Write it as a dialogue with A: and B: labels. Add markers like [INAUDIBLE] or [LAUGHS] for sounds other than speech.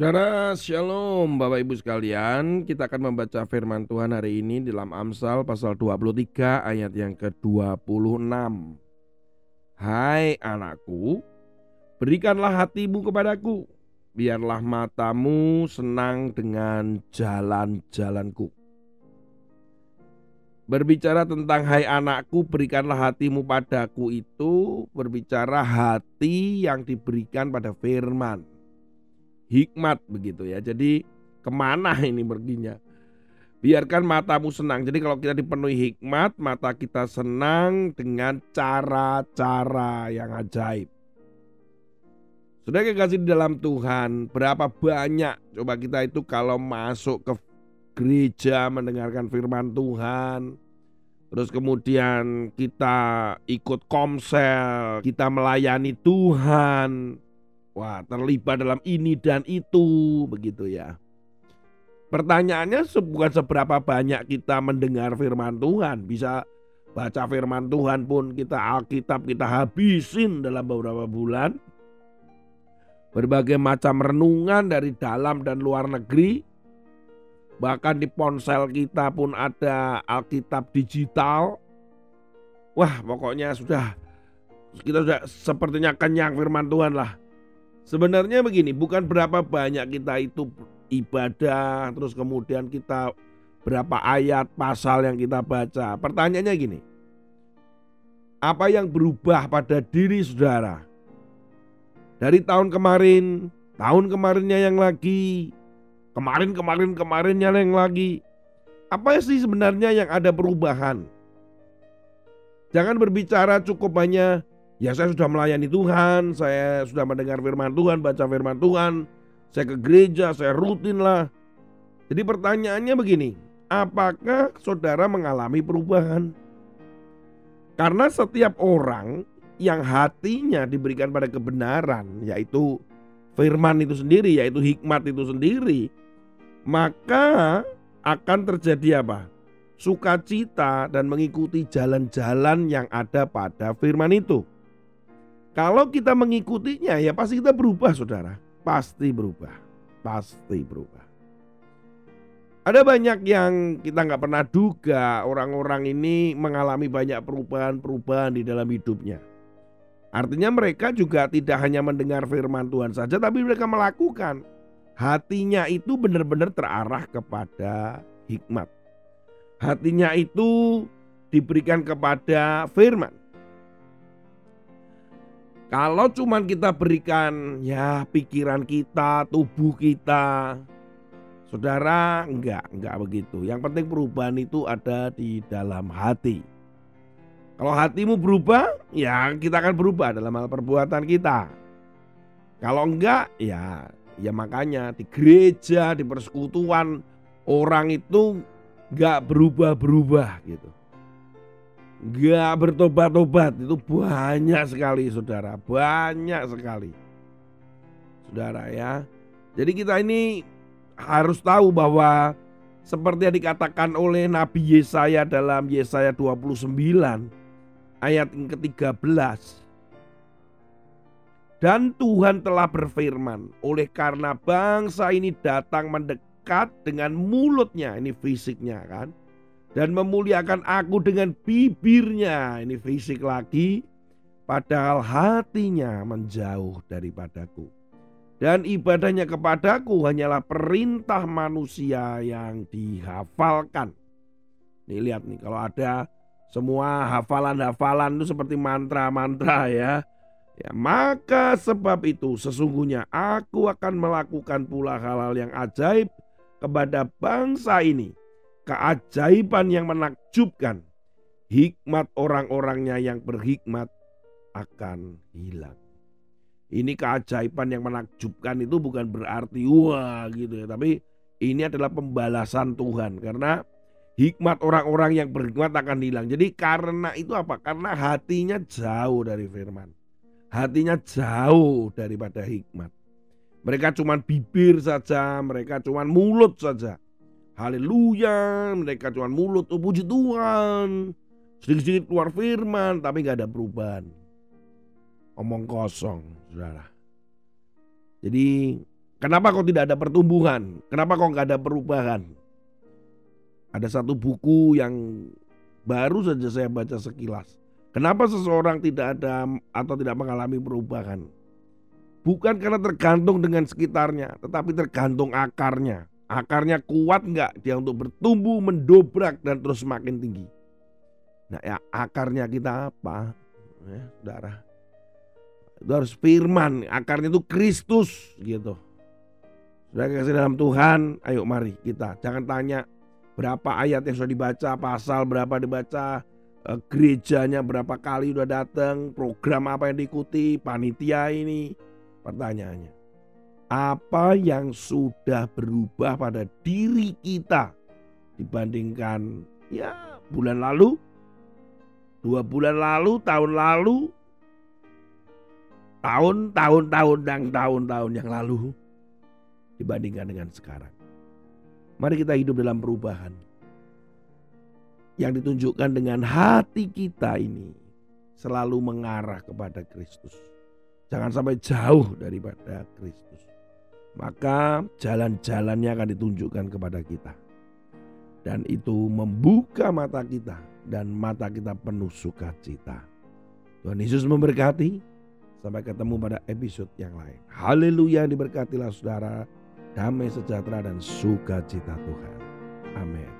A: Saudara, Shalom Bapak Ibu sekalian. Kita akan membaca firman Tuhan hari ini dalam Amsal pasal 23 ayat yang ke-26 Hai anakku, berikanlah hatimu kepadaku. Biarlah matamu senang dengan jalan-jalanku. Berbicara tentang hai anakku berikanlah hatimu padaku itu Berbicara hati yang diberikan pada firman hikmat begitu ya. Jadi ke mana [LAUGHS] ini perginya? Biarkan matamu senang. Jadi kalau kita dipenuhi hikmat, mata kita senang dengan cara-cara yang ajaib. Sudah kasih di dalam Tuhan, berapa banyak coba kita itu kalau masuk ke gereja mendengarkan firman Tuhan, terus kemudian kita ikut komsel, kita melayani Tuhan, Wah, terlibat dalam ini dan itu, begitu ya. Pertanyaannya bukan seberapa banyak kita mendengar firman Tuhan, bisa baca firman Tuhan pun kita Alkitab kita habisin dalam beberapa bulan. Berbagai macam renungan dari dalam dan luar negeri. Bahkan di ponsel kita pun ada Alkitab digital. Wah, pokoknya sudah kita sudah sepertinya kenyang firman Tuhan lah. Sebenarnya begini, bukan berapa banyak kita itu ibadah, terus kemudian kita berapa ayat pasal yang kita baca. Pertanyaannya gini, apa yang berubah pada diri saudara? Dari tahun kemarin, tahun kemarinnya yang lagi, kemarin kemarin kemarinnya yang lagi. Apa sih sebenarnya yang ada perubahan? Jangan berbicara cukup hanya Ya saya sudah melayani Tuhan, saya sudah mendengar firman Tuhan, baca firman Tuhan, saya ke gereja, saya rutin lah. Jadi pertanyaannya begini, apakah saudara mengalami perubahan? Karena setiap orang yang hatinya diberikan pada kebenaran, yaitu firman itu sendiri, yaitu hikmat itu sendiri, maka akan terjadi apa? Sukacita dan mengikuti jalan-jalan yang ada pada firman itu. Kalau kita mengikutinya ya pasti kita berubah saudara. Pasti berubah. Pasti berubah. Ada banyak yang kita nggak pernah duga orang-orang ini mengalami banyak perubahan-perubahan di dalam hidupnya. Artinya mereka juga tidak hanya mendengar firman Tuhan saja tapi mereka melakukan. Hatinya itu benar-benar terarah kepada hikmat. Hatinya itu diberikan kepada firman. Kalau cuman kita berikan ya pikiran kita, tubuh kita, saudara enggak, enggak begitu. Yang penting perubahan itu ada di dalam hati. Kalau hatimu berubah, ya kita akan berubah dalam hal perbuatan kita. Kalau enggak, ya ya makanya di gereja, di persekutuan orang itu enggak berubah-berubah gitu Gak bertobat-tobat. Itu banyak sekali saudara. Banyak sekali. Saudara ya. Jadi kita ini harus tahu bahwa Seperti yang dikatakan oleh Nabi Yesaya dalam Yesaya 29 Ayat yang ke-13 dan Tuhan telah berfirman, oleh karena bangsa ini datang mendekat dengan mulutnya, ini fisiknya kan, dan memuliakan aku dengan bibirnya. Ini fisik lagi, padahal hatinya menjauh daripadaku. Dan ibadahnya kepadaku hanyalah perintah manusia yang dihafalkan. Nih lihat nih kalau ada semua hafalan-hafalan itu seperti mantra-mantra ya. Ya, maka sebab itu sesungguhnya aku akan melakukan pula hal-hal yang ajaib kepada bangsa ini keajaiban yang menakjubkan, hikmat orang-orangnya yang berhikmat akan hilang. Ini keajaiban yang menakjubkan itu bukan berarti wah gitu ya, tapi ini adalah pembalasan Tuhan karena hikmat orang-orang yang berhikmat akan hilang. Jadi karena itu apa? Karena hatinya jauh dari firman. Hatinya jauh daripada hikmat. Mereka cuma bibir saja, mereka cuma mulut saja. Haleluya, mereka cuma mulut, oh puji Tuhan. Sedikit-sedikit keluar firman, tapi gak ada perubahan. Omong kosong, saudara. Jadi Kenapa kok tidak ada pertumbuhan? Kenapa kok nggak ada perubahan? Ada satu buku yang baru saja saya baca sekilas. Kenapa seseorang tidak ada atau tidak mengalami perubahan? Bukan karena tergantung dengan sekitarnya, tetapi tergantung akarnya. Akarnya kuat nggak dia untuk bertumbuh, mendobrak dan terus semakin tinggi. Nah ya akarnya kita apa? Ya, saudara. Itu harus firman, akarnya itu Kristus gitu. Sudah kasih dalam Tuhan, ayo mari kita. Jangan tanya berapa ayat yang sudah dibaca, pasal berapa dibaca, eh, gerejanya berapa kali sudah datang, program apa yang diikuti, panitia ini. Pertanyaannya, apa yang sudah berubah pada diri kita dibandingkan ya bulan lalu, dua bulan lalu, tahun lalu, tahun, tahun, tahun, dan tahun-tahun yang lalu dibandingkan dengan sekarang. Mari kita hidup dalam perubahan yang ditunjukkan dengan hati kita ini selalu mengarah kepada Kristus. Jangan sampai jauh daripada Kristus maka jalan-jalannya akan ditunjukkan kepada kita. Dan itu membuka mata kita dan mata kita penuh sukacita. Tuhan Yesus memberkati. Sampai ketemu pada episode yang lain. Haleluya diberkatilah saudara. Damai sejahtera dan sukacita Tuhan. Amin.